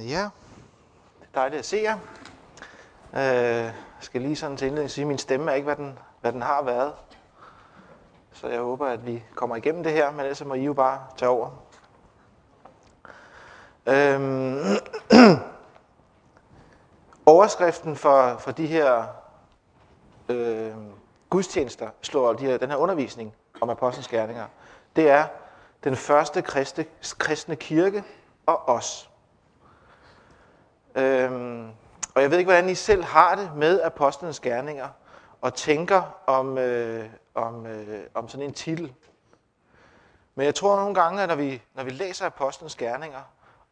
Ja, det er dejligt at se jer. Øh, Jeg skal lige sådan til indledning sige, at min stemme er ikke, hvad den, hvad den har været. Så jeg håber, at vi kommer igennem det her, men ellers må I jo bare tage over. Øhm, overskriften for, for de her øh, gudstjenester, slår de her, den her undervisning om apostlenes gerninger, det er den første kristne, kristne kirke og os. Øhm, og jeg ved ikke, hvordan I selv har det med apostlenes gerninger, og tænker om, øh, om, øh, om sådan en titel. Men jeg tror nogle gange, at når vi, når vi læser apostlenes gerninger,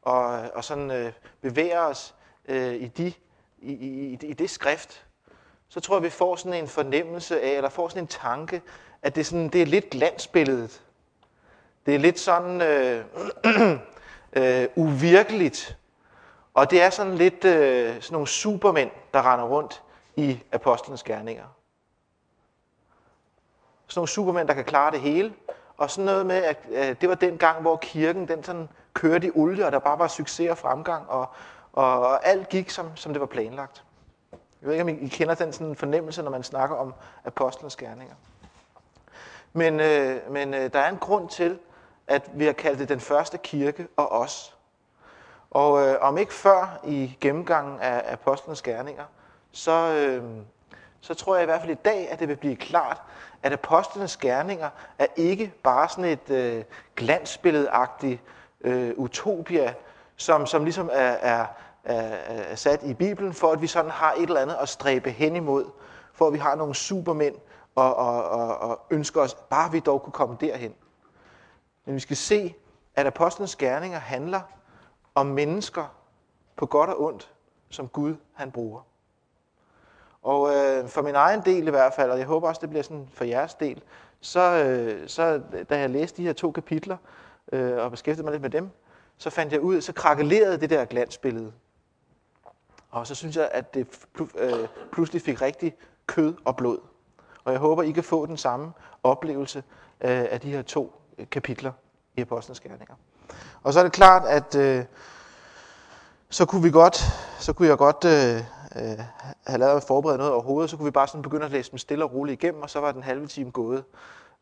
og, og sådan øh, bevæger os øh, i, de, i, i, i det skrift, så tror jeg, vi får sådan en fornemmelse af, eller får sådan en tanke, at det er, sådan, det er lidt glansbilledet. Det er lidt sådan øh, øh, uvirkeligt. Og det er sådan lidt øh, sådan nogle supermænd, der render rundt i apostlenes gerninger. Sådan nogle supermænd, der kan klare det hele. Og sådan noget med, at øh, det var den gang, hvor kirken den sådan kørte i olie, og der bare var succes og fremgang, og, og, og alt gik, som, som det var planlagt. Jeg ved ikke, om I kender den sådan fornemmelse, når man snakker om apostlenes gerninger. Men, øh, men øh, der er en grund til, at vi har kaldt det den første kirke og os. Og øh, om ikke før i gennemgangen af apostlenes gerninger, så, øh, så tror jeg i hvert fald i dag, at det vil blive klart, at apostlenes gerninger er ikke bare sådan et øh, glansbilledagtigt øh, utopia, som, som ligesom er, er, er, er sat i Bibelen, for at vi sådan har et eller andet at stræbe hen imod, for at vi har nogle supermænd og, og, og, og ønsker os, bare vi dog kunne komme derhen. Men vi skal se, at apostlenes gerninger handler om mennesker på godt og ondt, som Gud han bruger. Og øh, for min egen del i hvert fald, og jeg håber også, det bliver sådan for jeres del, så, øh, så da jeg læste de her to kapitler øh, og beskæftigede mig lidt med dem, så fandt jeg ud, så krakelerede det der glansbillede. Og så synes jeg, at det øh, pludselig fik rigtig kød og blod. Og jeg håber, I kan få den samme oplevelse øh, af de her to øh, kapitler i Apostlenes Gerninger. Og så er det klart, at øh, så kunne vi godt, så kunne jeg godt øh, øh, have lavet at forberede noget overhovedet, så kunne vi bare sådan begynde at læse dem stille og roligt igennem, og så var den halve time gået.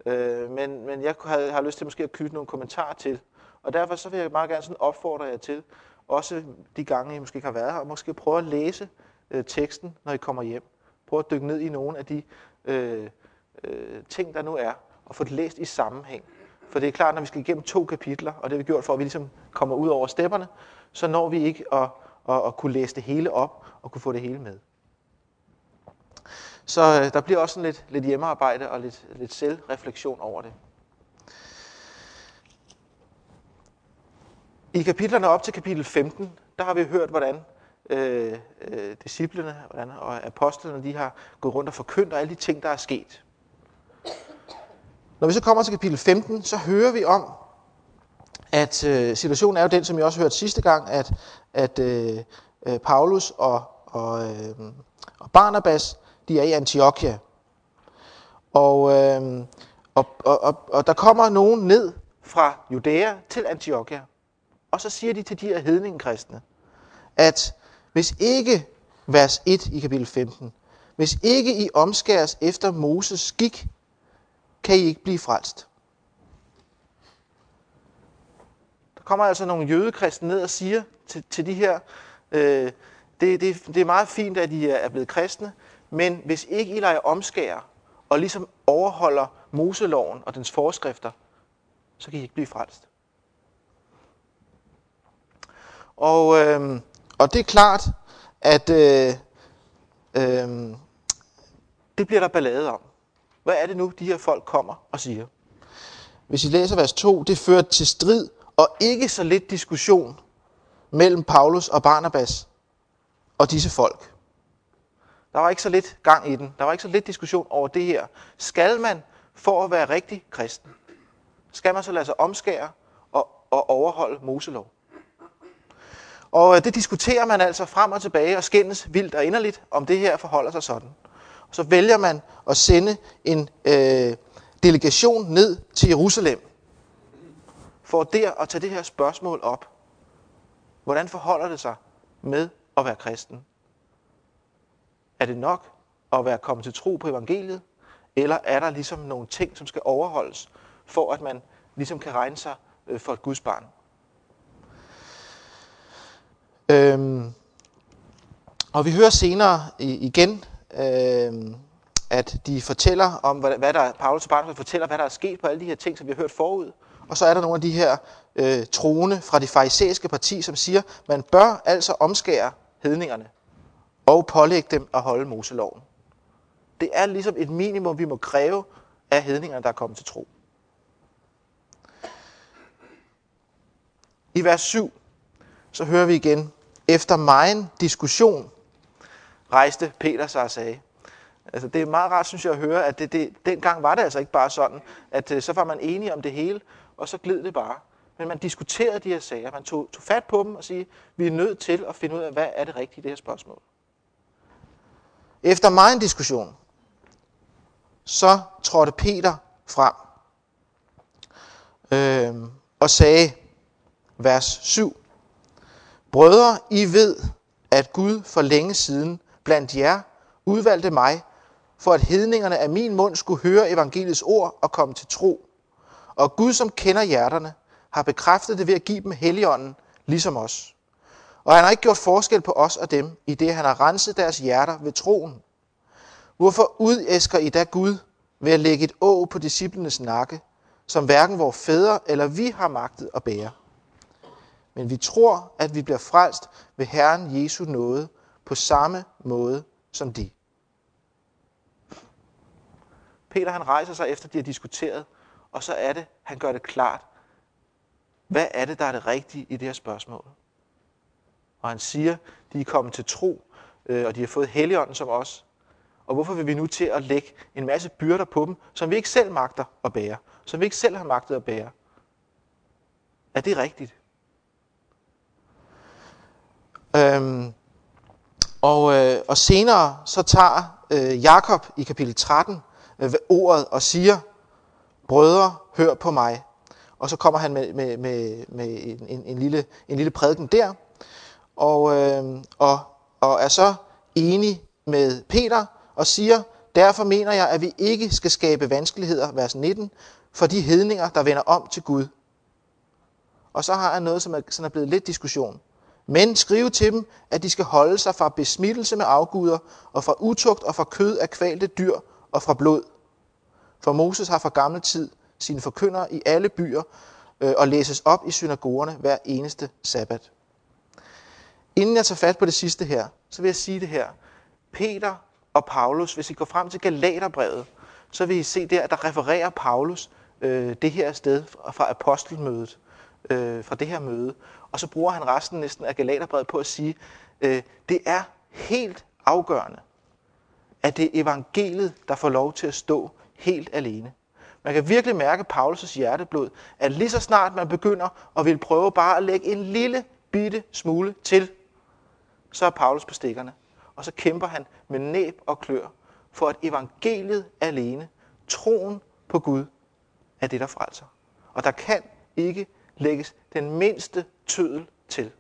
Øh, men, men jeg har, har lyst til måske at knytte nogle kommentarer til. Og derfor så vil jeg meget gerne sådan opfordre jer til, også de gange I måske ikke har været her, måske prøve at læse øh, teksten, når I kommer hjem. Prøv at dykke ned i nogle af de øh, øh, ting, der nu er, og få det læst i sammenhæng. For det er klart, når vi skal igennem to kapitler, og det har vi gjort for, at vi ligesom kommer ud over stepperne, så når vi ikke at, at, at kunne læse det hele op og kunne få det hele med. Så øh, der bliver også sådan lidt, lidt hjemmearbejde og lidt, lidt selvreflektion over det. I kapitlerne op til kapitel 15, der har vi hørt, hvordan øh, øh, disciplene hvordan, og apostlene de har gået rundt og forkyndt og alle de ting, der er sket. Når vi så kommer til kapitel 15, så hører vi om, at øh, situationen er jo den, som jeg også hørte sidste gang, at, at øh, øh, Paulus og, og, øh, og Barnabas, de er i Antiochia. Og, øh, og, og, og, og der kommer nogen ned fra Judæa til Antiochia. Og så siger de til de her hedningekristne, at hvis ikke, vers 1 i kapitel 15, hvis ikke I omskæres efter Moses skik, kan I ikke blive frelst. Der kommer altså nogle jødekristne ned og siger til, til de her, øh, det, det, det er meget fint, at I er blevet kristne, men hvis ikke I leger omskærer og ligesom overholder Moseloven og dens forskrifter, så kan I ikke blive frelst. Og, øh, og det er klart, at øh, øh, det bliver der ballade om. Hvad er det nu, de her folk kommer og siger? Hvis I læser vers 2, det fører til strid og ikke så lidt diskussion mellem Paulus og Barnabas og disse folk. Der var ikke så lidt gang i den. Der var ikke så lidt diskussion over det her. Skal man, for at være rigtig kristen, skal man så lade sig omskære og, og overholde Moselov? Og øh, det diskuterer man altså frem og tilbage og skændes vildt og inderligt, om det her forholder sig sådan. Så vælger man at sende en øh, delegation ned til Jerusalem, for der at tage det her spørgsmål op. Hvordan forholder det sig med at være kristen? Er det nok at være kommet til tro på evangeliet? Eller er der ligesom nogle ting, som skal overholdes, for at man ligesom kan regne sig øh, for et Guds barn? Øhm, og vi hører senere igen, øhm, at de fortæller om, hvad, hvad der, Paulus og Barnabas fortæller, hvad der er sket på alle de her ting, som vi har hørt forud. Og så er der nogle af de her øh, troende fra det farisæiske parti, som siger, man bør altså omskære hedningerne og pålægge dem at holde Moseloven. Det er ligesom et minimum, vi må kræve af hedningerne, der er kommet til tro. I vers 7, så hører vi igen, efter megen diskussion rejste Peter sig og sagde. Altså, det er meget rart, synes jeg, at høre, at det, det, dengang var det altså ikke bare sådan, at øh, så var man enige om det hele, og så gled det bare. Men man diskuterede de her sager. Man tog, tog fat på dem og sige, vi er nødt til at finde ud af, hvad er det rigtige i det her spørgsmål. Efter meget en diskussion, så trådte Peter frem øh, og sagde, vers 7, Brødre, I ved, at Gud for længe siden blandt jer udvalgte mig, for at hedningerne af min mund skulle høre evangeliets ord og komme til tro. Og Gud, som kender hjerterne, har bekræftet det ved at give dem helligånden, ligesom os. Og han har ikke gjort forskel på os og dem, i det han har renset deres hjerter ved troen. Hvorfor udæsker I da Gud ved at lægge et å på disciplenes nakke, som hverken vores fædre eller vi har magtet at bære? Men vi tror, at vi bliver frelst ved Herren Jesu nåde på samme måde som de. Peter han rejser sig efter, de har diskuteret, og så er det, han gør det klart. Hvad er det, der er det rigtige i det her spørgsmål? Og han siger, de er kommet til tro, øh, og de har fået helligånden som os. Og hvorfor vil vi nu til at lægge en masse byrder på dem, som vi ikke selv magter at bære? Som vi ikke selv har magtet at bære? Er det rigtigt? Øhm, og, øh, og senere så tager øh, Jakob i kapitel 13 øh, ordet og siger, brødre, hør på mig. Og så kommer han med, med, med, med en, en, en, lille, en lille prædiken der, og, øh, og, og er så enig med Peter og siger, derfor mener jeg, at vi ikke skal skabe vanskeligheder, vers 19, for de hedninger, der vender om til Gud. Og så har han noget, som er, som er blevet lidt diskussion. Men skrive til dem, at de skal holde sig fra besmittelse med afguder, og fra utugt og fra kød af kvalte dyr og fra blod. For Moses har fra gammel tid sine forkyndere i alle byer øh, og læses op i synagogerne hver eneste sabbat. Inden jeg tager fat på det sidste her, så vil jeg sige det her. Peter og Paulus, hvis I går frem til Galaterbrevet, så vil I se der, at der refererer Paulus øh, det her sted fra apostelmødet, øh, fra det her møde. Og så bruger han resten næsten af Galaterbrevet på at sige, øh, det er helt afgørende, at det er evangeliet, der får lov til at stå helt alene. Man kan virkelig mærke Paulus' hjerteblod, at lige så snart man begynder at vil prøve bare at lægge en lille bitte smule til, så er Paulus på stikkerne. Og så kæmper han med næb og klør for at evangeliet alene, troen på Gud, er det, der frelser. Og der kan ikke lægges den mindste tødel til.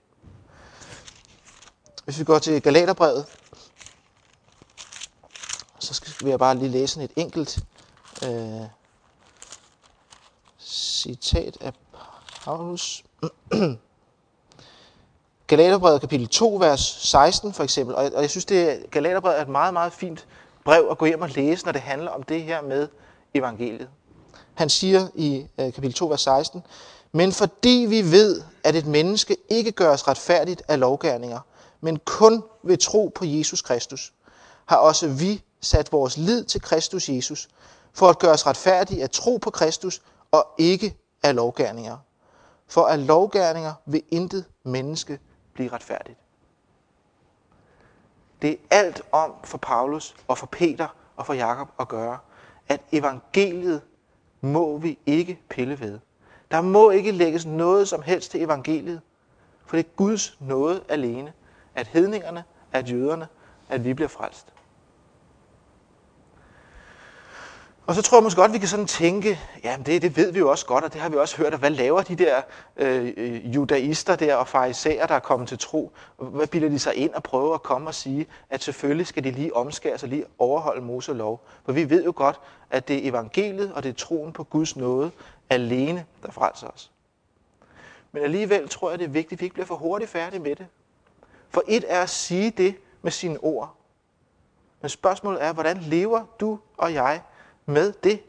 Hvis vi går til Galaterbrevet, så skal jeg bare lige læse et enkelt øh, citat af Paulus. Galaterbrevet kapitel 2, vers 16 for eksempel. Og jeg synes, det Galaterbrevet er et meget, meget fint brev at gå hjem og læse, når det handler om det her med evangeliet. Han siger i øh, kapitel 2, vers 16, men fordi vi ved, at et menneske ikke gøres retfærdigt af lovgærninger, men kun ved tro på Jesus Kristus, har også vi sat vores lid til Kristus Jesus, for at gøres retfærdige at tro på Kristus og ikke af lovgærninger. For af lovgærninger vil intet menneske blive retfærdigt. Det er alt om for Paulus og for Peter og for Jakob at gøre, at evangeliet må vi ikke pille ved. Der må ikke lægges noget som helst til evangeliet, for det er Guds nåde alene, at hedningerne, at jøderne, at vi bliver frelst. Og så tror jeg måske godt, vi kan sådan tænke, jamen det, det ved vi jo også godt, og det har vi også hørt, at hvad laver de der øh, judaister der og farisæer, der er kommet til tro? Hvad bilder de sig ind og prøver at komme og sige, at selvfølgelig skal de lige omskære sig, lige overholde Mose lov? For vi ved jo godt, at det er evangeliet og det er troen på Guds nåde alene, der frelser os. Men alligevel tror jeg, det er vigtigt, at vi ikke bliver for hurtigt færdige med det. For et er at sige det med sine ord. Men spørgsmålet er, hvordan lever du og jeg med det?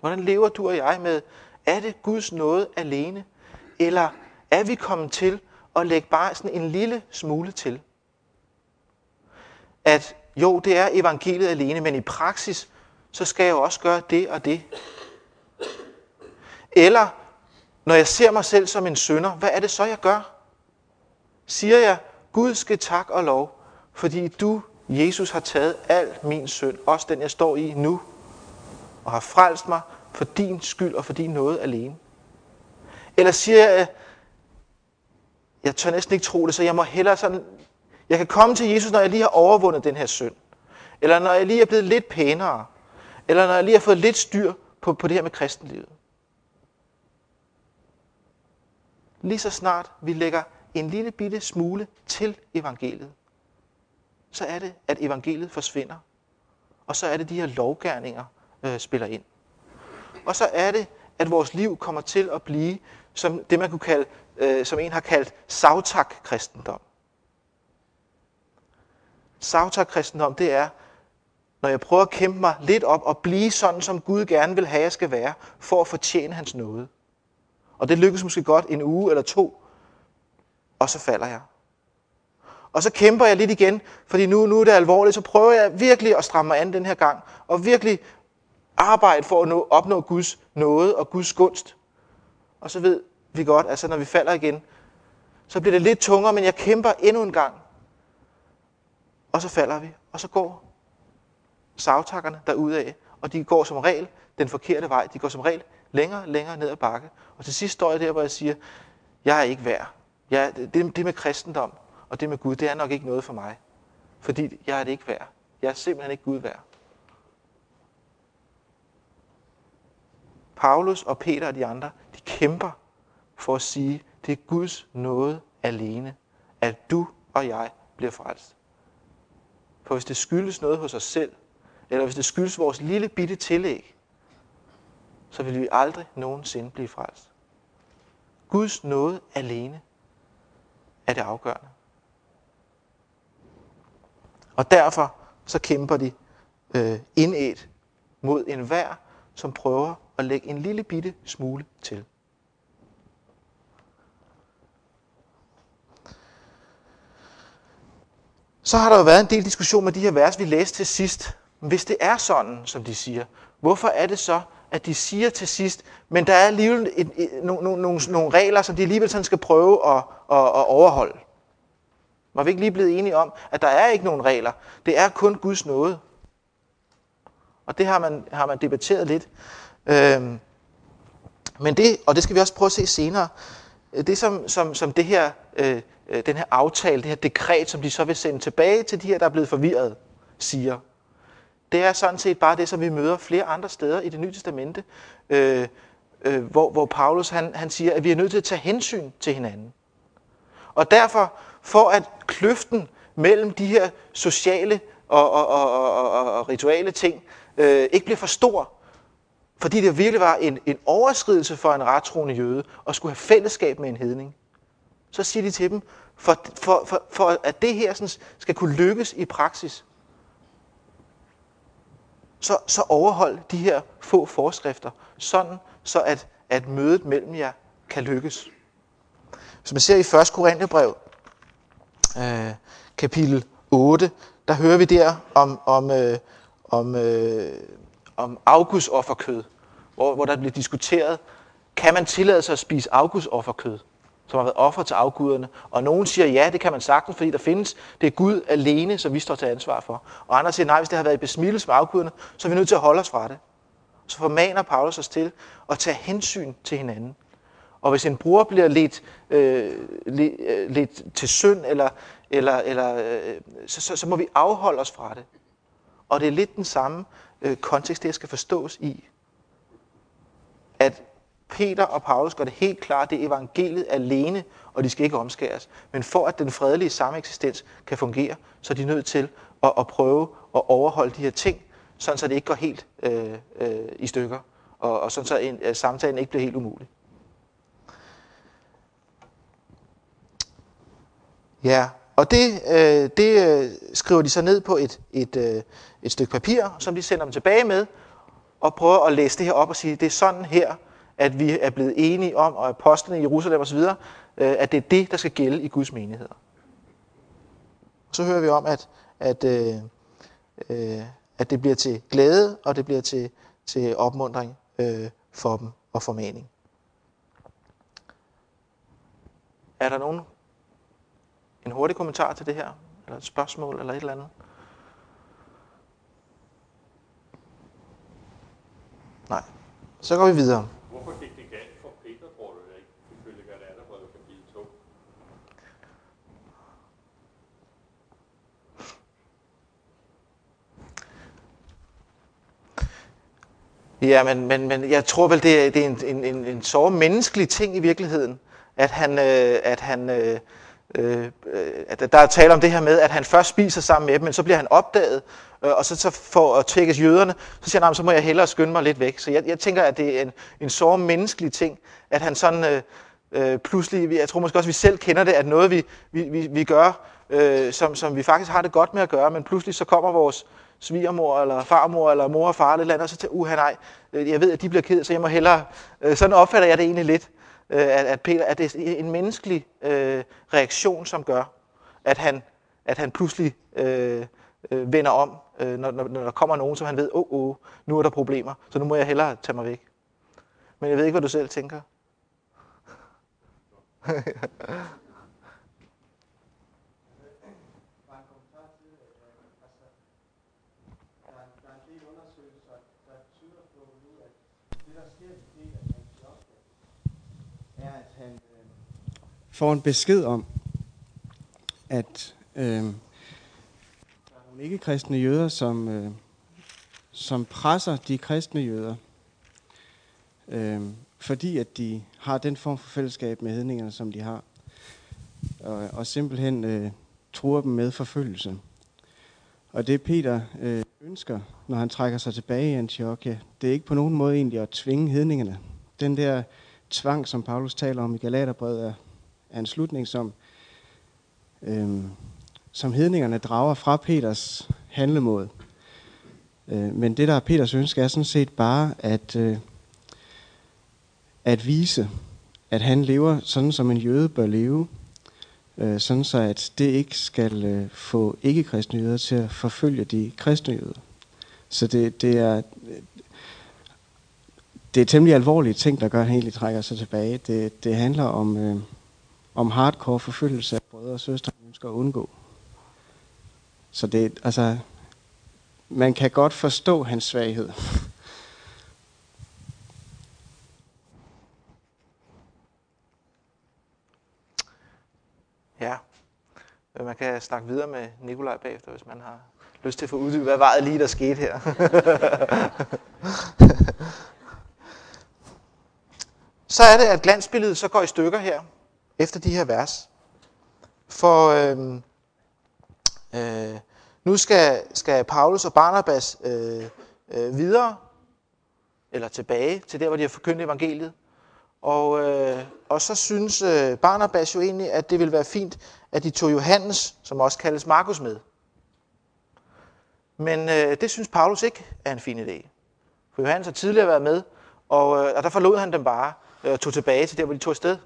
Hvordan lever du og jeg med, er det Guds nåde alene? Eller er vi kommet til at lægge bare sådan en lille smule til? At jo, det er evangeliet alene, men i praksis, så skal jeg jo også gøre det og det. Eller når jeg ser mig selv som en sønder, hvad er det så, jeg gør? Siger jeg, Gud skal tak og lov, fordi du, Jesus, har taget al min synd, også den, jeg står i nu, og har frelst mig for din skyld og for din noget alene? Eller siger jeg, jeg tør næsten ikke tro det, så jeg må hellere sådan, jeg kan komme til Jesus, når jeg lige har overvundet den her synd. Eller når jeg lige er blevet lidt pænere. Eller når jeg lige har fået lidt styr på, på det her med kristenlivet. Lige så snart vi lægger en lille bitte smule til evangeliet, så er det, at evangeliet forsvinder. Og så er det, de her lovgærninger øh, spiller ind. Og så er det, at vores liv kommer til at blive som det, man kunne kalde, øh, som en har kaldt savtak-kristendom. Savtak-kristendom, det er, når jeg prøver at kæmpe mig lidt op og blive sådan, som Gud gerne vil have, jeg skal være, for at fortjene hans nåde. Og det lykkes måske godt en uge eller to, og så falder jeg. Og så kæmper jeg lidt igen, fordi nu, nu er det alvorligt, så prøver jeg virkelig at stramme mig an den her gang, og virkelig arbejde for at nå, opnå Guds nåde og Guds gunst. Og så ved vi godt, altså når vi falder igen, så bliver det lidt tungere, men jeg kæmper endnu en gang. Og så falder vi, og så går savtakkerne derudad, og de går som regel den forkerte vej. De går som regel længere længere ned ad bakke. Og til sidst står jeg der, hvor jeg siger, jeg er ikke værd. Jeg, det, det med kristendom og det med Gud, det er nok ikke noget for mig. Fordi jeg er det ikke værd. Jeg er simpelthen ikke Gud værd. Paulus og Peter og de andre, de kæmper for at sige, det er Guds nåde alene, at du og jeg bliver frelst. For hvis det skyldes noget hos os selv, eller hvis det skyldes vores lille bitte tillæg, så vil vi aldrig nogensinde blive frelst. Guds nåde alene er det afgørende. Og derfor så kæmper de øh, indædt mod enhver, som prøver at lægge en lille bitte smule til. Så har der jo været en del diskussion med de her vers, vi læste til sidst. Hvis det er sådan, som de siger, hvorfor er det så, at de siger til sidst, men der er alligevel et, nogle, nogle, nogle regler, som de alligevel sådan skal prøve at, at, at overholde. Var vi ikke lige blevet enige om, at der er ikke nogen regler. Det er kun Guds nåde. Og det har man, har man debatteret lidt. Øhm, men det, og det skal vi også prøve at se senere, øh, det som, som, som det her, øh, øh, den her aftale, det her dekret, som de så vil sende tilbage til de her, der er blevet forvirret, siger, det er sådan set bare det, som vi møder flere andre steder i det nye testamente, øh, øh, hvor, hvor Paulus han, han siger, at vi er nødt til at tage hensyn til hinanden. Og derfor, for at kløften mellem de her sociale og, og, og, og, og, rituale ting øh, ikke bliver for stor, fordi det virkelig var en, en overskridelse for en rettroende jøde at skulle have fællesskab med en hedning, så siger de til dem, for, for, for, for at det her sådan, skal kunne lykkes i praksis, så, så overhold de her få forskrifter, sådan så at, at mødet mellem jer kan lykkes. Som man ser i 1. Korintherbrev, øh, kapitel 8, der hører vi der om, om, øh, om, øh, om augustofferkød, hvor, hvor der bliver diskuteret, kan man tillade sig at spise augustofferkød, som har været offer til afguderne. Og nogen siger, ja, det kan man sagtens, fordi der findes, det er Gud alene, som vi står til ansvar for. Og andre siger, nej, hvis det har været i besmittelse med afguderne, så er vi nødt til at holde os fra det. Så formaner Paulus os til at tage hensyn til hinanden. Og hvis en bror bliver lidt, øh, lidt, øh, lidt til synd, eller, eller, eller, øh, så, så, så må vi afholde os fra det. Og det er lidt den samme øh, kontekst, det skal forstås i. At Peter og Paulus gør det helt klart, det er evangeliet alene, og de skal ikke omskæres. Men for at den fredelige sameksistens kan fungere, så er de nødt til at, at prøve at overholde de her ting, sådan så det ikke går helt øh, øh, i stykker, og, og sådan så en, at samtalen ikke bliver helt umulig. Ja, og det, øh, det øh, skriver de så ned på et, et, øh, et stykke papir, som de sender dem tilbage med, og prøver at læse det her op og sige, det er sådan her, at vi er blevet enige om, og apostlene i Jerusalem osv., øh, at det er det, der skal gælde i Guds menigheder. Så hører vi om, at, at, øh, øh, at det bliver til glæde, og det bliver til, til opmundring øh, for dem og formaning. Er der nogen en hurtig kommentar til det her? Eller et spørgsmål eller et eller andet? Nej. Så går vi videre. Hvorfor gik det galt for Peter, tror du ikke, ifølge Galaterbrevet kapitel 2? Ja, men, men, men jeg tror vel, det er, det er en, en, en, en så menneskelig ting i virkeligheden, at han, øh, at han øh, Øh, øh, at der er tale om det her med, at han først spiser sammen med dem, men så bliver han opdaget, øh, og så, så for at tækkes jøderne, så siger han, så må jeg hellere skynde mig lidt væk. Så jeg, jeg tænker, at det er en, en så menneskelig ting, at han sådan øh, øh, pludselig, jeg tror måske også, at vi selv kender det, at noget vi, vi, vi, vi gør, øh, som, som vi faktisk har det godt med at gøre, men pludselig så kommer vores svigermor, eller farmor, eller mor og far, eller, andet, og så tænker uha nej, øh, jeg ved, at de bliver ked, så jeg må hellere, øh, sådan opfatter jeg det egentlig lidt, Øh, at, at, Peter, at det er en menneskelig øh, reaktion, som gør, at han, at han pludselig øh, øh, vender om, øh, når, når, når der kommer nogen, som han ved, åh, oh, oh, nu er der problemer, så nu må jeg hellere tage mig væk. Men jeg ved ikke, hvad du selv tænker. Får en besked om, at øh, der er nogle ikke-kristne jøder, som, øh, som presser de kristne jøder, øh, fordi at de har den form for fællesskab med hedningerne, som de har, og, og simpelthen øh, truer dem med forfølgelse. Og det Peter øh, ønsker, når han trækker sig tilbage i Antiochia, det er ikke på nogen måde egentlig at tvinge hedningerne. Den der tvang, som Paulus taler om i Galaterbrevet, er af en slutning, som, øh, som hedningerne drager fra Peters handlemåde. Øh, men det, der er Peters ønske, er sådan set bare at, øh, at vise, at han lever sådan, som en jøde bør leve, øh, sådan så at det ikke skal øh, få ikke-kristne jøder til at forfølge de kristne jøder. Så det, det er det er temmelig alvorlige ting, der gør, at han egentlig trækker sig tilbage. Det, det handler om, øh, om hardcore forfølgelse af brødre og søstre, man ønsker at undgå. Så det, altså, man kan godt forstå hans svaghed. Ja, man kan snakke videre med Nikolaj bagefter, hvis man har lyst til at få uddybet, hvad var det lige, der skete her. så er det, at glansbilledet så går i stykker her efter de her vers. For øh, øh, nu skal, skal Paulus og Barnabas øh, øh, videre, eller tilbage til der, hvor de har forkyndt evangeliet. Og, øh, og så synes øh, Barnabas jo egentlig, at det ville være fint, at de tog Johannes, som også kaldes Markus, med. Men øh, det synes Paulus ikke er en fin idé. For Johannes har tidligere været med, og, øh, og der forlod han dem bare øh, og tog tilbage til der, hvor de tog afsted.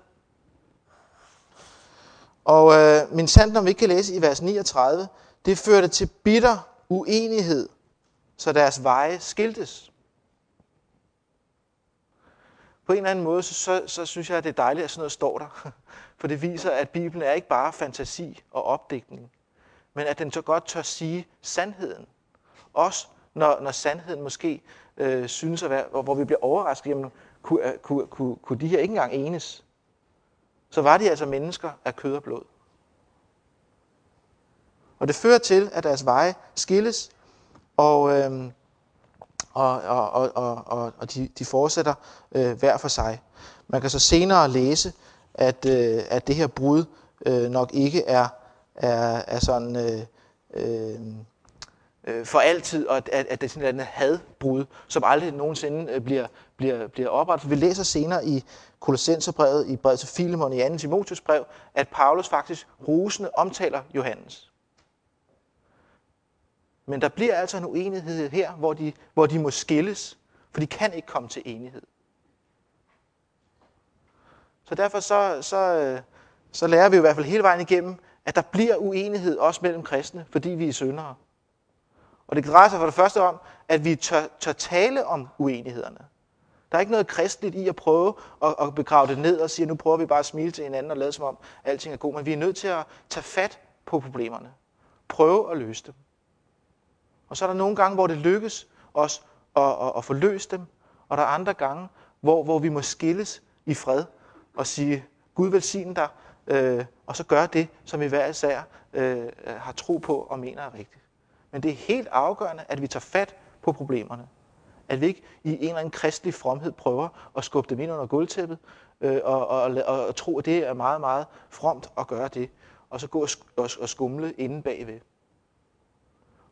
Og øh, min sandt, om vi ikke kan læse i vers 39, det førte til bitter uenighed, så deres veje skiltes. På en eller anden måde, så, så, så synes jeg, at det er dejligt, at sådan noget står der. For det viser, at Bibelen er ikke bare fantasi og opdækning, men at den så godt tør sige sandheden. Også når, når sandheden måske øh, synes at være, hvor vi bliver overrasket, jamen, kunne, øh, kunne, kunne, kunne de her ikke engang enes? Så var de altså mennesker af kød og blod. Og det fører til, at deres veje skilles, og, øh, og, og, og, og, og, de, de fortsætter øh, hver for sig. Man kan så senere læse, at, øh, at det her brud øh, nok ikke er, er, er sådan øh, øh, øh for altid, og at, at, det er sådan et hadbrud, som aldrig nogensinde øh, bliver, bliver, bliver oprettet. Vi læser senere i Kolossenserbrevet, i brevet til Filemon, i 2. Timotius brev, at Paulus faktisk rosende omtaler Johannes. Men der bliver altså en uenighed her, hvor de, hvor de må skilles, for de kan ikke komme til enighed. Så derfor så, så, så lærer vi i hvert fald hele vejen igennem, at der bliver uenighed også mellem kristne, fordi vi er syndere. Og det drejer sig for det første om, at vi tør, tør tale om uenighederne. Der er ikke noget kristligt i at prøve at, at begrave det ned og sige, nu prøver vi bare at smile til hinanden og lade som om alting er godt. Men vi er nødt til at tage fat på problemerne. Prøve at løse dem. Og så er der nogle gange, hvor det lykkes os at, at, at få løst dem. Og der er andre gange, hvor, hvor vi må skilles i fred og sige, Gud velsigne dig, øh, og så gør det, som vi hver især øh, har tro på og mener er rigtigt. Men det er helt afgørende, at vi tager fat på problemerne. At vi ikke i en eller anden kristelig fromhed prøver at skubbe dem ind under gulvtæppet øh, og, og, og, og tro, at det er meget, meget fromt at gøre det, og så gå og, og, og skumle inden bagved.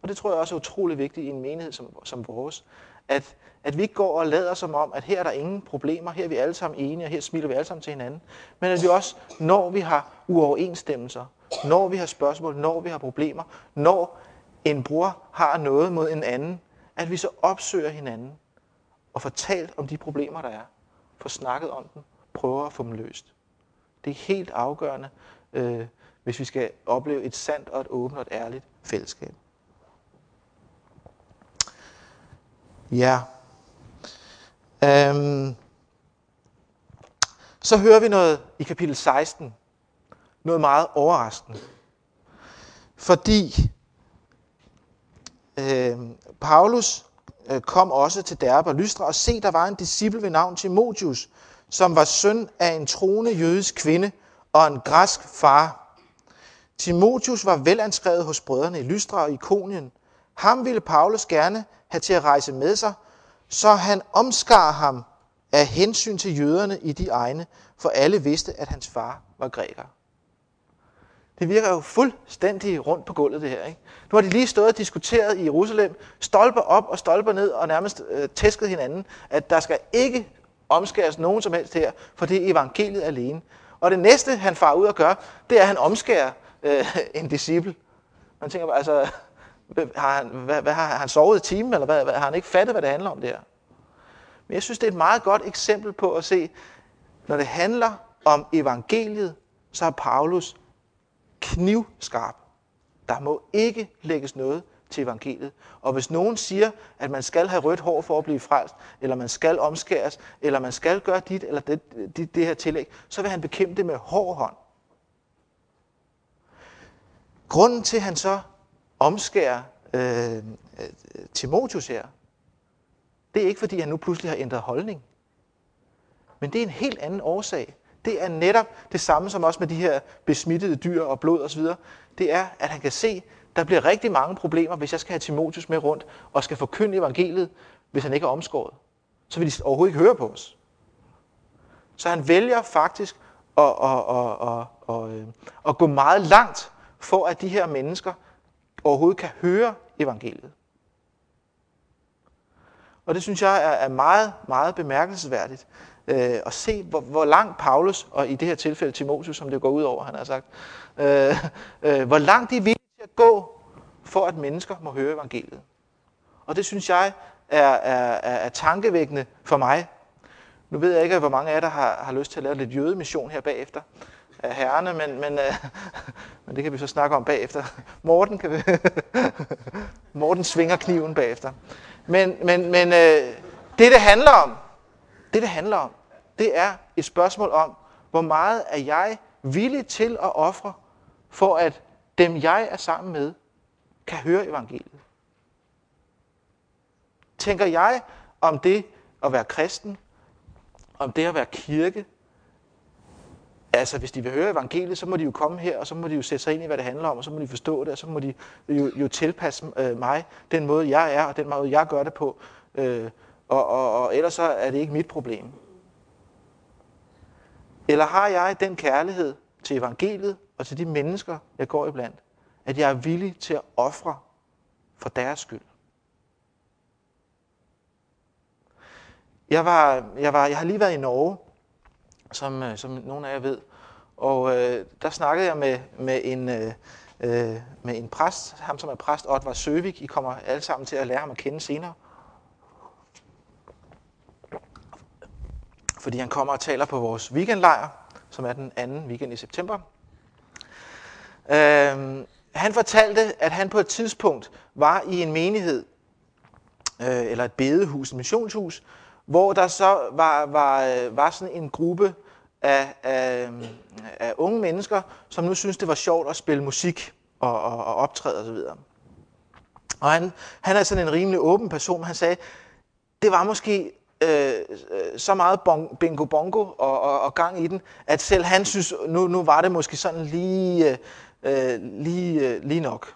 Og det tror jeg også er utrolig vigtigt i en menighed som, som vores, at, at vi ikke går og lader som om, at her er der ingen problemer, her er vi alle sammen enige, og her smiler vi alle sammen til hinanden, men at vi også, når vi har uoverensstemmelser, når vi har spørgsmål, når vi har problemer, når en bror har noget mod en anden, at vi så opsøger hinanden og får talt om de problemer, der er. Får snakket om dem, prøver at få dem løst. Det er helt afgørende, øh, hvis vi skal opleve et sandt og et åbent og et ærligt fællesskab. Ja. Øhm. Så hører vi noget i kapitel 16. Noget meget overraskende. Fordi øh, Paulus øh, kom også til Derbe og Lystra, og se, der var en disciple ved navn Timotius, som var søn af en troende jødisk kvinde og en græsk far. Timotius var velanskrevet hos brødrene i Lystra og Ikonien. Ham ville Paulus gerne have til at rejse med sig, så han omskar ham af hensyn til jøderne i de egne, for alle vidste, at hans far var græker. Det virker jo fuldstændig rundt på gulvet, det her. Ikke? Nu har de lige stået og diskuteret i Jerusalem, stolper op og stolper ned, og nærmest øh, tæsket hinanden, at der skal ikke omskæres nogen som helst her, for det er evangeliet alene. Og det næste, han far ud og gør, det er, at han omskærer øh, en disciple. Man tænker bare, altså, har han, hvad, hvad, har han sovet i timen, eller hvad, hvad, har han ikke fattet, hvad det handler om der? Men jeg synes, det er et meget godt eksempel på at se, når det handler om evangeliet, så har Paulus knivskarp. Der må ikke lægges noget til evangeliet. Og hvis nogen siger, at man skal have rødt hår for at blive frelst, eller man skal omskæres, eller man skal gøre dit eller det, det, det her tillæg, så vil han bekæmpe det med hård hånd. Grunden til, at han så omskærer øh, øh Timotius her, det er ikke, fordi han nu pludselig har ændret holdning. Men det er en helt anden årsag. Det er netop det samme som også med de her besmittede dyr og blod osv. Det er, at han kan se, der bliver rigtig mange problemer, hvis jeg skal have Timotius med rundt og skal forkynde evangeliet, hvis han ikke er omskåret. Så vil de overhovedet ikke høre på os. Så han vælger faktisk at, at, at, at, at, at øh, gå meget langt for, at de her mennesker overhovedet kan høre evangeliet. Og det synes jeg er meget, meget bemærkelsesværdigt øh, at se, hvor, hvor langt Paulus, og i det her tilfælde Timotheus, som det går ud over, han har sagt, øh, øh, hvor langt de er villige til at gå, for at mennesker må høre evangeliet. Og det synes jeg er, er, er, er tankevækkende for mig. Nu ved jeg ikke, hvor mange af jer, der har, har lyst til at lave lidt jødemission her bagefter af herrene, men, men, øh, men det kan vi så snakke om bagefter. Morten, kan vi Morten svinger kniven bagefter. Men, men, men øh, det, det handler om, det, det handler om, det er et spørgsmål om, hvor meget er jeg villig til at ofre, for at dem, jeg er sammen med, kan høre evangeliet. Tænker jeg om det at være kristen, om det at være kirke, Altså, hvis de vil høre evangeliet, så må de jo komme her, og så må de jo sætte sig ind i, hvad det handler om, og så må de forstå det, og så må de jo, jo tilpasse øh, mig, den måde, jeg er, og den måde, jeg gør det på. Øh, og, og, og ellers så er det ikke mit problem. Eller har jeg den kærlighed til evangeliet og til de mennesker, jeg går iblandt, at jeg er villig til at ofre for deres skyld? Jeg, var, jeg, var, jeg har lige været i Norge, som, øh, som nogle af jer ved, og øh, der snakkede jeg med, med, en, øh, øh med en præst, ham som er præst, Otvar Søvik. I kommer alle sammen til at lære ham at kende senere. Fordi han kommer og taler på vores weekendlejr, som er den anden weekend i september. Øh, han fortalte, at han på et tidspunkt var i en menighed, øh, eller et bedehus, et missionshus, hvor der så var, var, var sådan en gruppe af, af, af unge mennesker, som nu synes det var sjovt at spille musik og, og, og optræde osv. Og han, han er sådan en rimelig åben person. Han sagde, det var måske øh, så meget bon, bingo bongo og, og, og gang i den, at selv han synes, nu, nu var det måske sådan lige, øh, øh lige, øh, lige nok.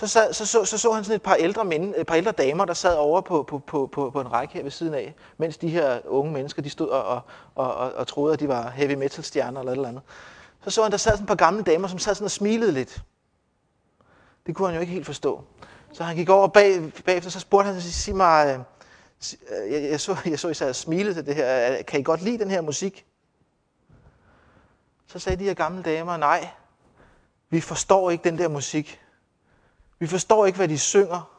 Så, sad, så, så, så så han sådan et par ældre, mænd, et par ældre damer, der sad over på, på, på, på, på en række her ved siden af, mens de her unge mennesker, de stod og, og, og, og, og troede, at de var heavy metal stjerner eller et eller andet. Så så han, der sad sådan et par gamle damer, som sad sådan og smilede lidt. Det kunne han jo ikke helt forstå. Så han gik over bag, bagefter, så spurgte han, sig mig, øh, øh, jeg, jeg, så, jeg så især smilede til det her, kan I godt lide den her musik? Så sagde de her gamle damer, nej, vi forstår ikke den der musik. Vi forstår ikke, hvad de synger.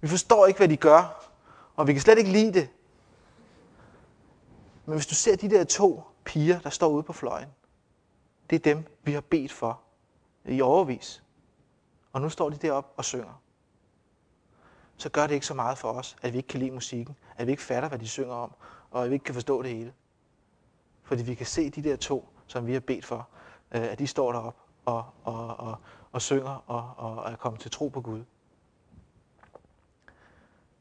Vi forstår ikke, hvad de gør. Og vi kan slet ikke lide det. Men hvis du ser de der to piger, der står ude på fløjen, det er dem, vi har bedt for i overvis. Og nu står de deroppe og synger. Så gør det ikke så meget for os, at vi ikke kan lide musikken, at vi ikke fatter, hvad de synger om, og at vi ikke kan forstå det hele. Fordi vi kan se de der to, som vi har bedt for, øh, at de står deroppe og, og, og, og synger og, og er kommet til tro på Gud.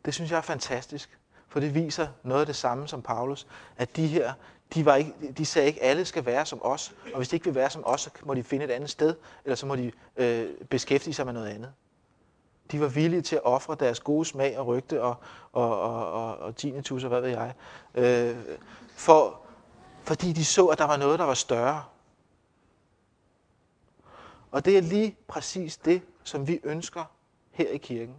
Det synes jeg er fantastisk, for det viser noget af det samme som Paulus, at de her, de, var ikke, de sagde ikke, at alle skal være som os, og hvis de ikke vil være som os, så må de finde et andet sted, eller så må de øh, beskæftige sig med noget andet. De var villige til at ofre deres gode smag og rygte og, og, og, og, og tinnitus og hvad ved jeg, øh, for, fordi de så, at der var noget, der var større. Og det er lige præcis det, som vi ønsker her i kirken.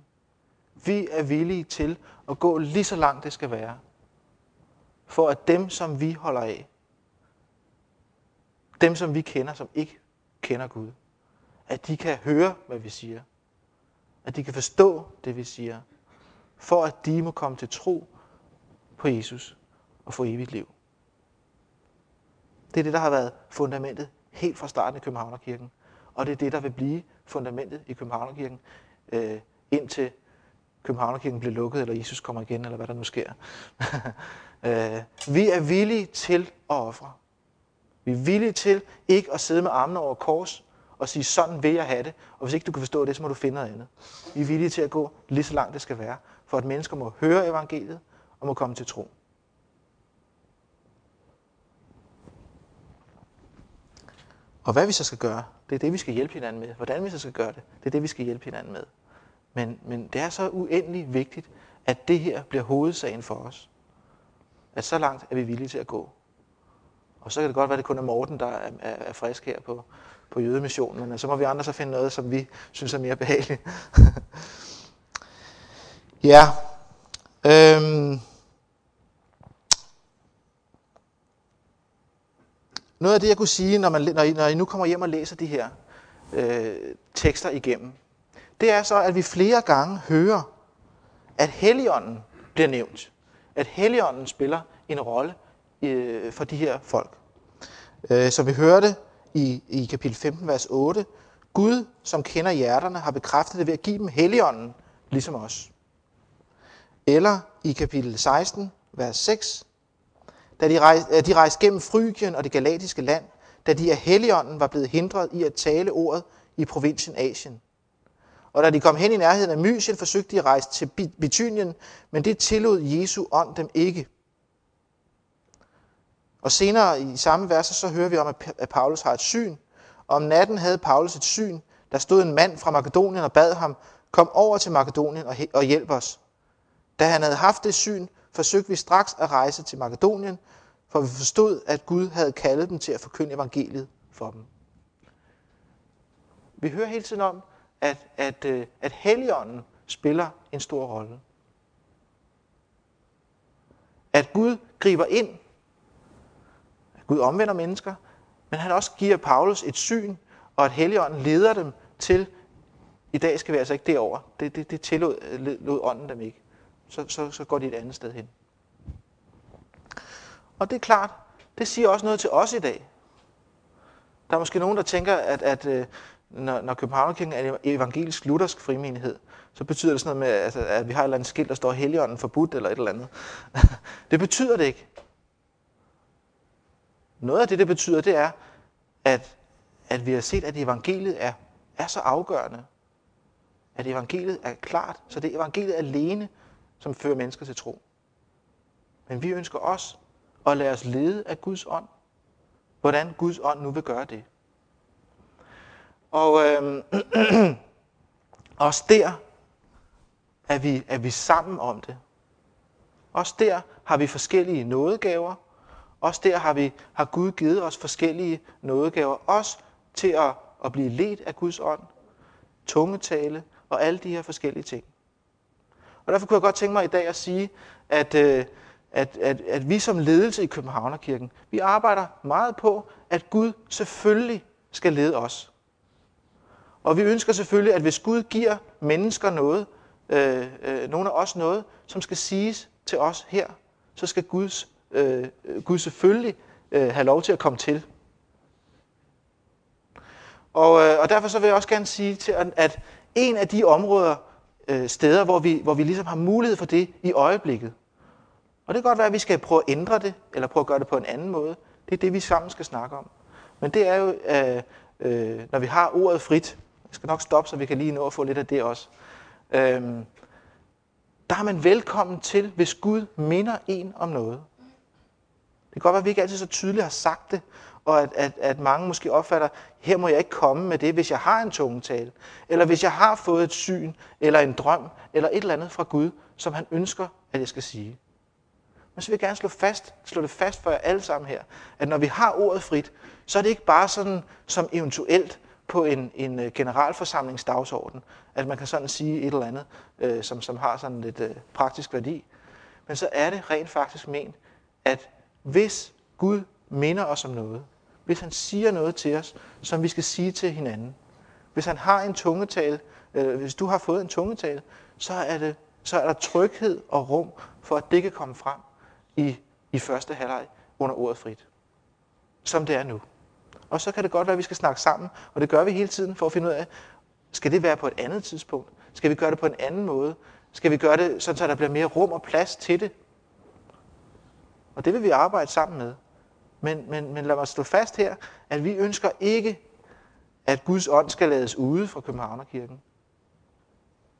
Vi er villige til at gå lige så langt det skal være, for at dem, som vi holder af, dem, som vi kender, som ikke kender Gud, at de kan høre, hvad vi siger. At de kan forstå det, vi siger. For at de må komme til tro på Jesus og få evigt liv. Det er det, der har været fundamentet helt fra starten i Københavnerkirken. Og det er det, der vil blive fundamentet i Københavnerkirken, øh, indtil Københavnerkirken bliver lukket, eller Jesus kommer igen, eller hvad der nu sker. øh, vi er villige til at ofre. Vi er villige til ikke at sidde med armene over kors og sige, sådan vil jeg have det, og hvis ikke du kan forstå det, så må du finde noget andet. Vi er villige til at gå lige så langt det skal være, for at mennesker må høre evangeliet og må komme til tro. Og hvad vi så skal gøre, det er det, vi skal hjælpe hinanden med. Hvordan vi så skal gøre det, det er det, vi skal hjælpe hinanden med. Men, men det er så uendelig vigtigt, at det her bliver hovedsagen for os. At så langt er vi villige til at gå. Og så kan det godt være, at det kun er Morten, der er, er, er frisk her på, på jødemissionen, men øh, så må vi andre så finde noget, som vi synes er mere behageligt. ja. Øhm. Noget af det, jeg kunne sige, når, man, når, I, når I nu kommer hjem og læser de her øh, tekster igennem, det er så, at vi flere gange hører, at Helligånden bliver nævnt. At Helligånden spiller en rolle øh, for de her folk. Øh, så vi hørte i, i kapitel 15, vers 8, Gud, som kender hjerterne, har bekræftet det ved at give dem Helligånden, ligesom os. Eller i kapitel 16, vers 6, da de rejste, øh, de rejste gennem Frygien og det galatiske land, da de af Helligånden var blevet hindret i at tale ordet i provinsen Asien. Og da de kom hen i nærheden af Mysien, forsøgte de at rejse til Bithynien, men det tillod Jesu ånd dem ikke. Og senere i samme vers, så hører vi om, at Paulus har et syn. Og om natten havde Paulus et syn. Der stod en mand fra Makedonien og bad ham, kom over til Makedonien og hjælp os. Da han havde haft det syn, forsøgte vi straks at rejse til Makedonien, for vi forstod, at Gud havde kaldet dem til at forkynde evangeliet for dem. Vi hører hele tiden om, at, at, øh, at Helligånden spiller en stor rolle. At Gud griber ind. At Gud omvender mennesker. Men han også giver Paulus et syn, og at Helligånden leder dem til, i dag skal vi altså ikke derover. Det, det, det tillod lod ånden dem ikke. Så, så, så går de et andet sted hen. Og det er klart, det siger også noget til os i dag. Der er måske nogen, der tænker, at, at øh, når, når Københavnerkirken er en evangelisk luthersk frimenighed, så betyder det sådan noget med, altså, at vi har et eller andet skilt, der står Helligånden forbudt eller et eller andet. det betyder det ikke. Noget af det, det betyder, det er, at, at vi har set, at evangeliet er, er så afgørende. At evangeliet er klart, så det er evangeliet alene, som fører mennesker til tro. Men vi ønsker også at lade os lede af Guds ånd. Hvordan Guds ånd nu vil gøre det. Og øh, også der er vi, er vi sammen om det. Også der har vi forskellige nådegaver. Også der har, vi, har Gud givet os forskellige nådegaver. Også til at, at blive ledt af Guds ånd. Tungetale og alle de her forskellige ting. Og derfor kunne jeg godt tænke mig i dag at sige, at, øh, at, at, at vi som ledelse i Københavnerkirken, vi arbejder meget på, at Gud selvfølgelig skal lede os. Og vi ønsker selvfølgelig, at hvis Gud giver mennesker noget, øh, øh, nogle af os noget, som skal siges til os her, så skal Guds, øh, Gud selvfølgelig øh, have lov til at komme til. Og, øh, og derfor så vil jeg også gerne sige til, at en af de områder, øh, steder, hvor vi, hvor vi ligesom har mulighed for det i øjeblikket, og det kan godt være, at vi skal prøve at ændre det, eller prøve at gøre det på en anden måde. Det er det, vi sammen skal snakke om. Men det er jo, øh, øh, når vi har ordet frit, jeg skal nok stoppe, så vi kan lige nå at få lidt af det også. Øhm, der er man velkommen til, hvis Gud minder en om noget. Det kan godt være, at vi ikke altid så tydeligt har sagt det, og at, at, at mange måske opfatter, her må jeg ikke komme med det, hvis jeg har en tungetale, eller hvis jeg har fået et syn, eller en drøm, eller et eller andet fra Gud, som han ønsker, at jeg skal sige. Men så vil jeg gerne slå, fast, slå det fast for jer alle sammen her, at når vi har ordet frit, så er det ikke bare sådan som eventuelt, på en, en øh, generalforsamlingsdagsorden, at man kan sådan sige et eller andet, øh, som, som har sådan lidt øh, praktisk værdi. Men så er det rent faktisk ment, at hvis Gud minder os om noget, hvis han siger noget til os, som vi skal sige til hinanden, hvis han har en tungetal, øh, hvis du har fået en tungetal, så er, det, så er der tryghed og rum for, at det kan komme frem i, i første halvleg under ordet frit. Som det er nu. Og så kan det godt være, at vi skal snakke sammen, og det gør vi hele tiden for at finde ud af, skal det være på et andet tidspunkt? Skal vi gøre det på en anden måde? Skal vi gøre det, sådan, så der bliver mere rum og plads til det? Og det vil vi arbejde sammen med. Men, men, men lad mig stå fast her, at vi ønsker ikke, at Guds ånd skal lades ude fra Københavnerkirken.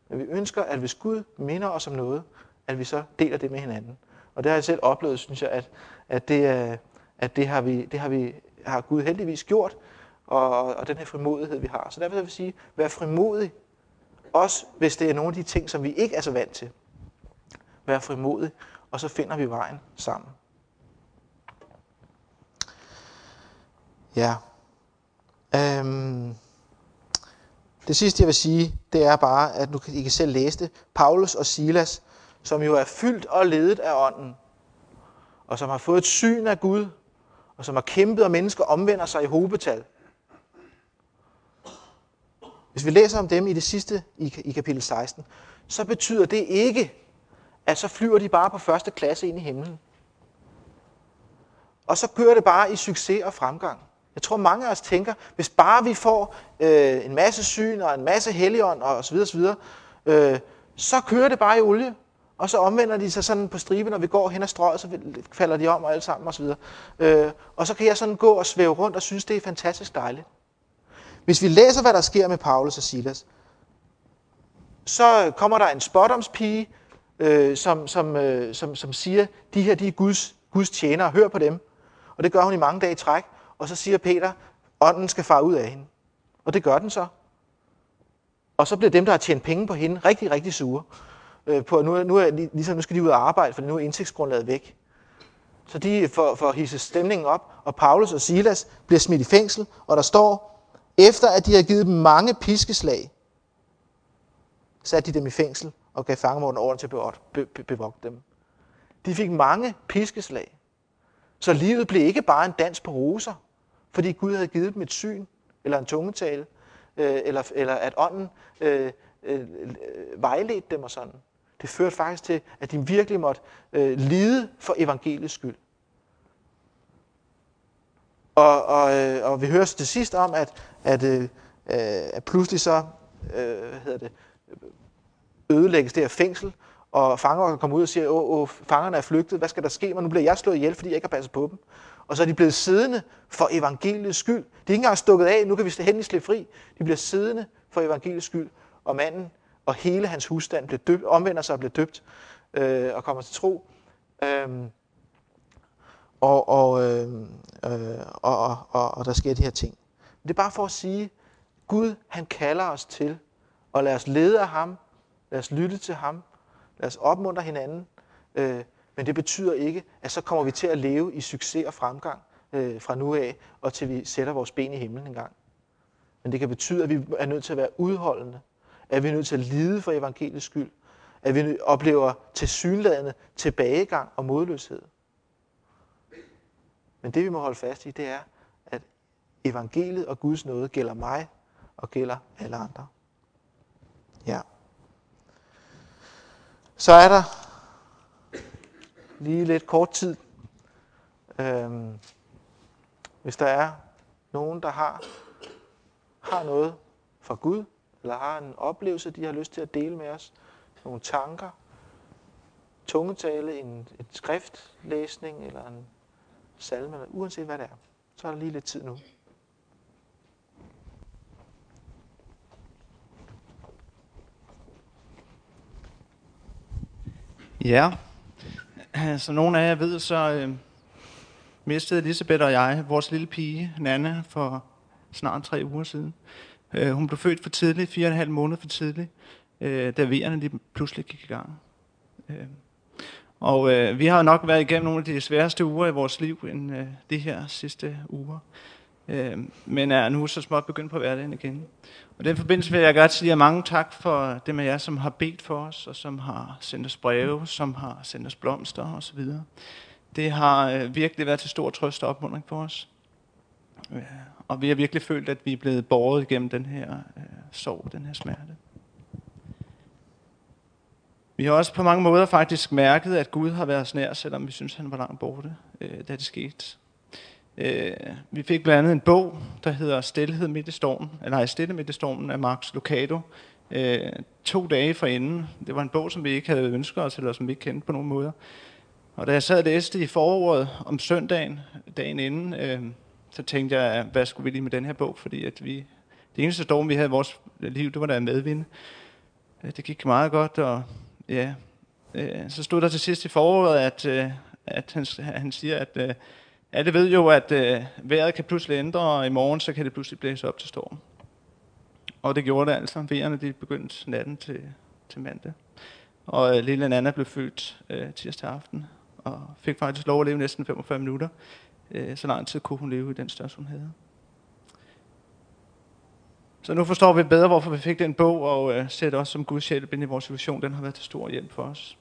Men vi ønsker, at hvis Gud minder os om noget, at vi så deler det med hinanden. Og det har jeg selv oplevet, synes jeg, at, at, det, at det, har vi, det har vi har Gud heldigvis gjort, og, og den her frimodighed, vi har. Så derfor vil jeg sige, vær frimodig, også hvis det er nogle af de ting, som vi ikke er så vant til. Vær frimodig, og så finder vi vejen sammen. Ja. Øhm. Det sidste, jeg vil sige, det er bare, at nu kan I kan selv læse det. Paulus og Silas, som jo er fyldt og ledet af ånden, og som har fået et syn af Gud, og som har kæmpet, og mennesker omvender sig i hobetal. Hvis vi læser om dem i det sidste, i kapitel 16, så betyder det ikke, at så flyver de bare på første klasse ind i himlen. Og så kører det bare i succes og fremgang. Jeg tror, mange af os tænker, hvis bare vi får øh, en masse syn og en masse helligånd og så videre, så, videre øh, så kører det bare i olie. Og så omvender de sig sådan på striben, når vi går hen ad strøget, så falder de om og alt sammen osv. Øh, og så kan jeg sådan gå og svæve rundt og synes, det er fantastisk dejligt. Hvis vi læser, hvad der sker med Paulus og Silas, så kommer der en spottomspige, øh, som, som, øh, som, som siger, de her de er Guds, Guds tjenere, hør på dem. Og det gør hun i mange dage i træk. Og så siger Peter, ånden skal fare ud af hende. Og det gør den så. Og så bliver dem, der har tjent penge på hende, rigtig, rigtig sure. Øh, på, nu, nu, er, ligesom, nu skal de ud og arbejde, for nu er indtægtsgrundlaget væk. Så de får, får hisset stemningen op, og Paulus og Silas bliver smidt i fængsel, og der står, efter at de har givet dem mange piskeslag, satte de dem i fængsel og gav fangemorden over til at bevogte dem. De fik mange piskeslag. Så livet blev ikke bare en dans på roser, fordi Gud havde givet dem et syn, eller en tungetale, øh, eller, eller at ånden øh, øh, vejledte dem og sådan. Det førte faktisk til, at de virkelig måtte øh, lide for evangeliets skyld. Og, og, øh, og vi hører til sidst om, at, at, øh, øh at pludselig så øh, hvad hedder det, ødelægges det her fængsel, og fanger kommer ud og siger, åh, åh, fangerne er flygtet, hvad skal der ske? Men nu bliver jeg slået ihjel, fordi jeg ikke har passet på dem. Og så er de blevet siddende for evangeliets skyld. De er ikke engang stukket af, nu kan vi endelig slippe fri. De bliver siddende for evangeliets skyld. Og manden og hele hans husstand bliver døbt, omvender sig og bliver døbt øh, og kommer til tro. Øhm, og, og, øh, øh, og, og, og, og der sker de her ting. Det er bare for at sige, Gud han kalder os til at lade os lede af ham, lad os lytte til ham, lad os opmuntre hinanden, øh, men det betyder ikke, at så kommer vi til at leve i succes og fremgang øh, fra nu af, og til vi sætter vores ben i himlen en gang. Men det kan betyde, at vi er nødt til at være udholdende, at vi er nødt til at lide for evangeliets skyld, at vi oplever tilsyneladende tilbagegang og modløshed. Men det vi må holde fast i, det er, at evangeliet og Guds nåde gælder mig og gælder alle andre. Ja. Så er der lige lidt kort tid. Øhm, hvis der er nogen, der har, har noget fra Gud, eller har en oplevelse, de har lyst til at dele med os, nogle tanker, tungetale, en, en skriftlæsning eller en salme, eller uanset hvad det er, så er der lige lidt tid nu. Ja, som nogle af jer ved, så øh, mistede Elisabeth og jeg vores lille pige, Nana, for snart tre uger siden. Øh, hun blev født for tidligt, fire og en halv måned for tidligt, øh, da vejerne lige pludselig gik i gang. Øh, og øh, vi har nok været igennem nogle af de sværeste uger i vores liv end øh, de her sidste uger. Øh, men er nu så småt begyndt på hverdagen igen. Og i den forbindelse vil jeg godt sige jer mange tak for det med jer, som har bedt for os, og som har sendt os breve, som har sendt os blomster osv. Det har øh, virkelig været til stor trøst og opmuntring for os. Ja, og vi har virkelig følt, at vi er blevet båret igennem den her øh, sorg, den her smerte. Vi har også på mange måder faktisk mærket, at Gud har været nær, selvom vi synes, han var langt borte, øh, da det skete. Øh, vi fik blandt andet en bog, der hedder Stilhed midt i stormen, eller nej, Stille midt i stormen af Max Lucado, øh, to dage for inden. Det var en bog, som vi ikke havde ønsket os, eller som vi ikke kendte på nogen måder. Og da jeg sad og læste i foråret om søndagen, dagen inden, øh, så tænkte jeg, hvad skulle vi lige med den her bog? Fordi at vi, det eneste storm, vi havde i vores liv, det var der medvind. Øh, det gik meget godt, og ja, øh, så stod der til sidst i foråret, at, øh, at han, han siger, at øh, alle ved jo, at øh, vejret kan pludselig ændre, og i morgen så kan det pludselig blæse op til storm. Og det gjorde det altså. Vejerne de begyndte natten til, til mandag. Og øh, lille Nana blev født øh, tirsdag aften, og fik faktisk lov at leve næsten 45 minutter. Øh, så lang tid kunne hun leve i den størrelse, hun havde. Så nu forstår vi bedre, hvorfor vi fik den bog, og øh, ser det også som Guds hjælp ind i vores situation. Den har været til stor hjælp for os.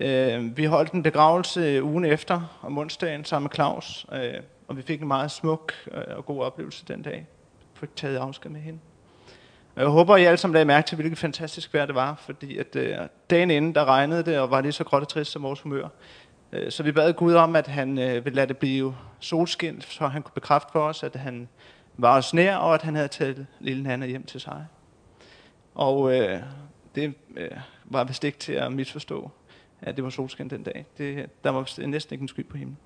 Øh, vi holdt en begravelse øh, ugen efter, om onsdagen, sammen med Claus, øh, og vi fik en meget smuk øh, og god oplevelse den dag. Vi fik taget afsked med hende. Og jeg håber, at I alle sammen lagde mærke til, hvilket fantastisk vejr det var, fordi at øh, dagen inden, der regnede det, og var lige så gråt og trist som vores humør. Øh, så vi bad Gud om, at han øh, ville lade det blive solskin, så han kunne bekræfte for os, at han var os nær, og at han havde taget lille Nana hjem til sig. Og øh, det øh, var vist ikke til at misforstå, at det var solskin den dag. Det, der var næsten ikke en sky på himlen.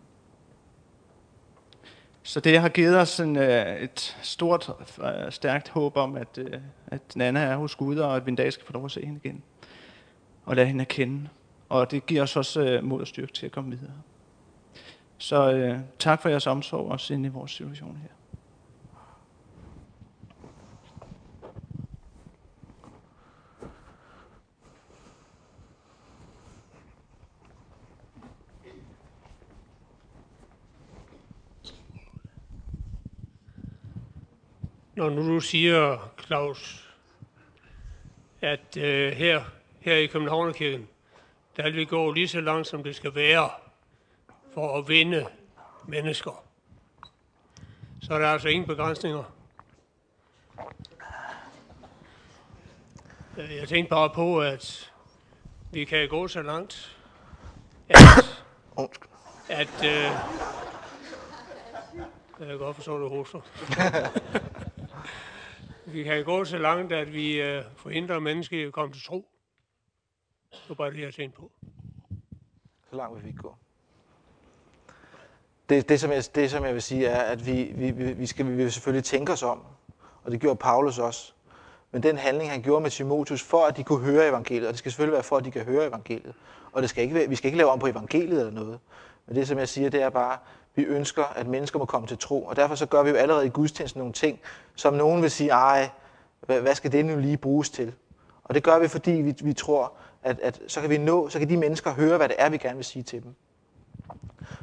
Så det har givet os en, øh, et stort, øh, stærkt håb om, at, øh, at Nana er hos Gud, og at vi en dag skal få lov at se hende igen. Og lade hende kende. Og det giver os også mod og styrke til at komme videre. Så øh, tak for jeres omsorg også inde i vores situation her. Når nu du siger, Claus, at øh, her, her i Københavnerkirken, der vil vi gå lige så langt, som det skal være, for at vinde mennesker. Så er der altså ingen begrænsninger. Øh, Jeg tænkte bare på, at vi kan gå så langt, at, at øh, jeg kan godt forstå, at du hoster. vi kan gå så langt, at vi øh, forhindrer mennesker i at komme til tro. Det var bare det, jeg tænkte på. Så langt vil vi ikke gå. Det, det, som jeg, det, som jeg vil sige, er, at vi, vi, vi, skal vi vil selvfølgelig tænke os om. Og det gjorde Paulus også. Men den handling, han gjorde med Timotheus, for at de kunne høre evangeliet, og det skal selvfølgelig være for, at de kan høre evangeliet. Og det skal ikke vi skal ikke lave om på evangeliet eller noget. Men det, som jeg siger, det er bare, vi ønsker, at mennesker må komme til tro. Og derfor så gør vi jo allerede i gudstjenesten nogle ting, som nogen vil sige, ej, hvad, skal det nu lige bruges til? Og det gør vi, fordi vi, vi tror, at, at så kan vi nå, så kan de mennesker høre, hvad det er, vi gerne vil sige til dem.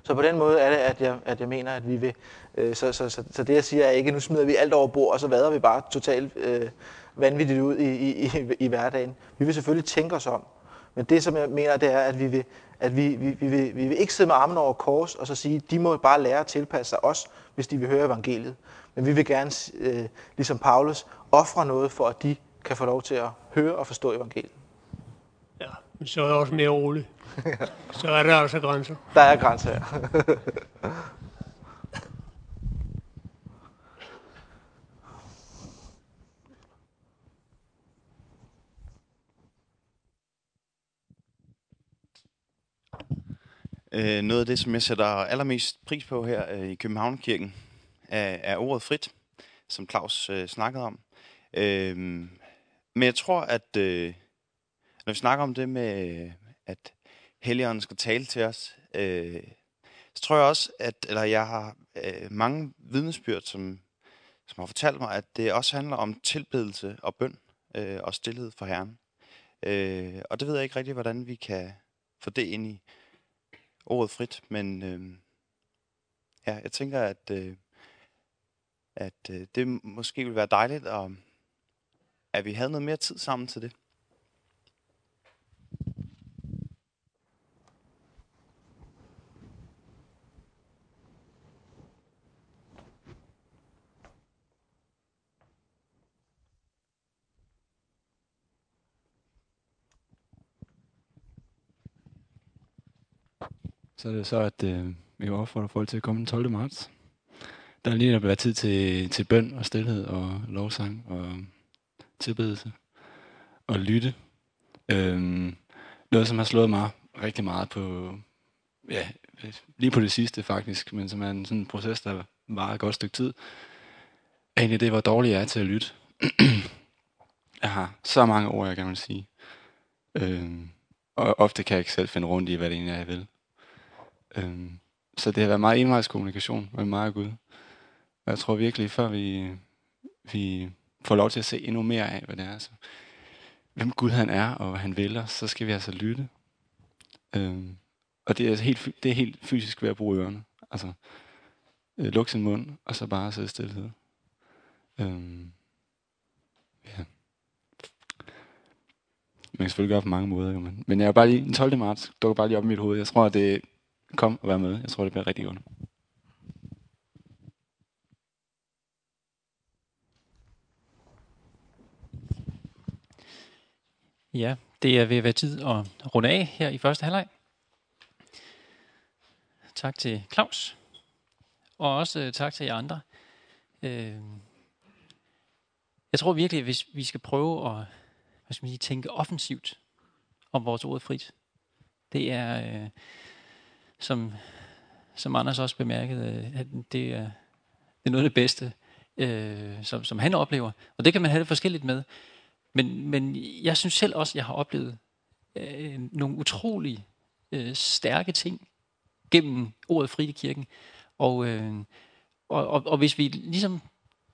Så på den måde er det, at jeg, at jeg mener, at vi vil... Øh, så, så, så, så det jeg siger er ikke, nu smider vi alt over bord, og så vader vi bare totalt øh, vanvittigt ud i, i, i, i hverdagen. Vi vil selvfølgelig tænke os om. Men det, som jeg mener, det er, at vi vil, at vi, vi, vi, vil, vi vil ikke sidde med armen over kors og så sige, de må bare lære at tilpasse sig os, hvis de vil høre evangeliet. Men vi vil gerne, øh, ligesom Paulus, ofre noget for, at de kan få lov til at høre og forstå evangeliet. Ja, men så er jeg også mere rolig. Så er der altså grænser. Der er grænser her. Øh, noget af det, som jeg sætter allermest pris på her øh, i Københavnkirken, er, er ordet frit, som Claus øh, snakkede om. Øh, men jeg tror, at øh, når vi snakker om det med, at Helligånden skal tale til os, øh, så tror jeg også, at eller jeg har øh, mange vidnesbyrd, som, som har fortalt mig, at det også handler om tilbedelse og bøn øh, og stillhed for Herren. Øh, og det ved jeg ikke rigtig, hvordan vi kan få det ind i ordet frit, men øh, ja, jeg tænker, at, øh, at øh, det måske ville være dejligt, at, at vi havde noget mere tid sammen til det. Så er det så, at øh, vi vil opfordre folk til at komme den 12. marts. Der er lige at være tid til, til bøn og stillhed og lovsang og tilbedelse og lytte. Øhm, noget, som har slået mig rigtig meget på, ja, lige på det sidste faktisk, men som er en sådan en proces, der varer et godt stykke tid, er egentlig det, hvor dårlig jeg er til at lytte. jeg har så mange ord, jeg gerne vil sige. Øhm, og ofte kan jeg ikke selv finde rundt i, hvad det egentlig er, jeg vil. Øhm, så det har været meget envejskommunikation med mig og Gud. Og jeg tror virkelig, før vi, vi får lov til at se endnu mere af, hvad det er, så, hvem Gud han er, og hvad han vil os, så skal vi altså lytte. Øhm, og det er, altså helt, det er helt fysisk ved at bruge ørerne. Altså, øh, lukke sin mund, og så bare sidde stillhed. Øhm, ja. Man kan selvfølgelig gøre på mange måder, jo, men, men jeg er bare lige, den 12. marts dukker bare lige op i mit hoved. Jeg tror, at det kom og vær med. Jeg tror, det bliver rigtig godt. Ja, det er ved at være tid at runde af her i første halvleg. Tak til Claus, og også øh, tak til jer andre. Øh, Jeg tror virkelig, at hvis vi skal prøve at hvad skal man sige, tænke offensivt om vores ord frit, det er, øh, som, som Anders også bemærkede, øh, at det er, det er noget af det bedste, øh, som, som han oplever. Og det kan man have det forskelligt med. Men, men jeg synes selv også, at jeg har oplevet øh, nogle utrolig øh, stærke ting gennem ordet frit i kirken. Og, øh, og, og, og hvis vi ligesom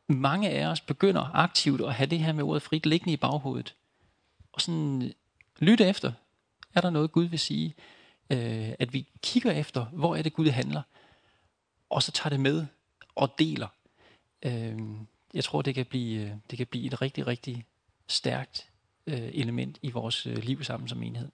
mange af os begynder aktivt at have det her med ordet frit liggende i baghovedet, og sådan lytte efter, er der noget Gud vil sige, øh, at vi kigger efter, hvor er det Gud handler, og så tager det med og deler. Øh, jeg tror, det kan blive, øh, det kan blive et rigtig, rigtig stærkt øh, element i vores øh, liv sammen som enhed.